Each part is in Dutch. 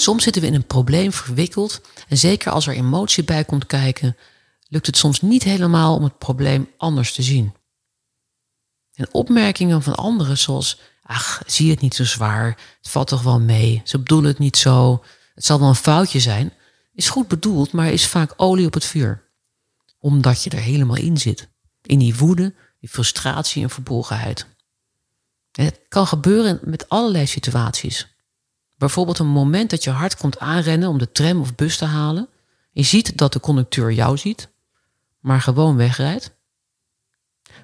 Soms zitten we in een probleem verwikkeld en zeker als er emotie bij komt kijken, lukt het soms niet helemaal om het probleem anders te zien. En opmerkingen van anderen zoals, ach, zie het niet zo zwaar, het valt toch wel mee, ze bedoelen het niet zo, het zal wel een foutje zijn, is goed bedoeld, maar is vaak olie op het vuur. Omdat je er helemaal in zit. In die woede, die frustratie en verbolgenheid. En het kan gebeuren met allerlei situaties. Bijvoorbeeld een moment dat je hard komt aanrennen om de tram of bus te halen. Je ziet dat de conducteur jou ziet, maar gewoon wegrijdt.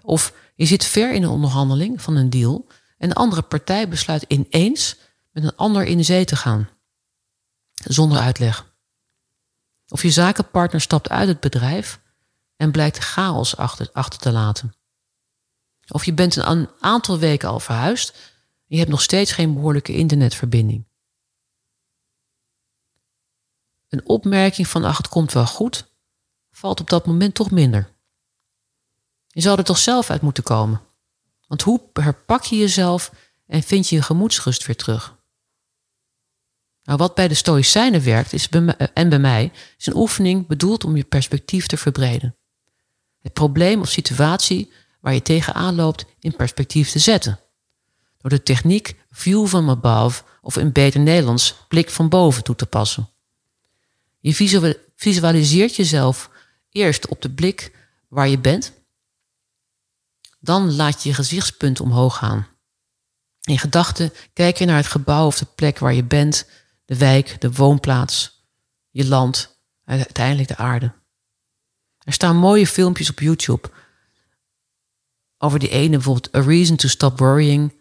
Of je zit ver in een onderhandeling van een deal en de andere partij besluit ineens met een ander in de zee te gaan. Zonder uitleg. Of je zakenpartner stapt uit het bedrijf en blijkt chaos achter, achter te laten. Of je bent een aantal weken al verhuisd en je hebt nog steeds geen behoorlijke internetverbinding. Een opmerking van ach, het komt wel goed, valt op dat moment toch minder. Je zou er toch zelf uit moeten komen. Want hoe herpak je jezelf en vind je je gemoedsrust weer terug? Nou, wat bij de Stoïcijnen werkt is en bij mij, is een oefening bedoeld om je perspectief te verbreden. Het probleem of situatie waar je tegenaan loopt in perspectief te zetten. Door de techniek view from above of in beter Nederlands blik van boven toe te passen. Je visualiseert jezelf eerst op de blik waar je bent. Dan laat je je gezichtspunt omhoog gaan. In gedachten kijk je naar het gebouw of de plek waar je bent, de wijk, de woonplaats, je land, uiteindelijk de aarde. Er staan mooie filmpjes op YouTube over die ene, bijvoorbeeld A Reason to Stop Worrying.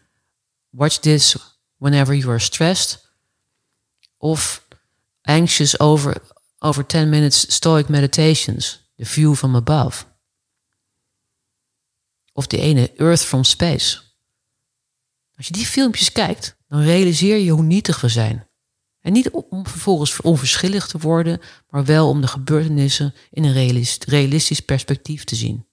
Watch this whenever you are stressed. Of anxious over, over 10 minutes stoic meditations. The view from above. Of die ene Earth from Space. Als je die filmpjes kijkt, dan realiseer je hoe nietig we zijn. En niet om vervolgens onverschillig te worden, maar wel om de gebeurtenissen in een realistisch perspectief te zien.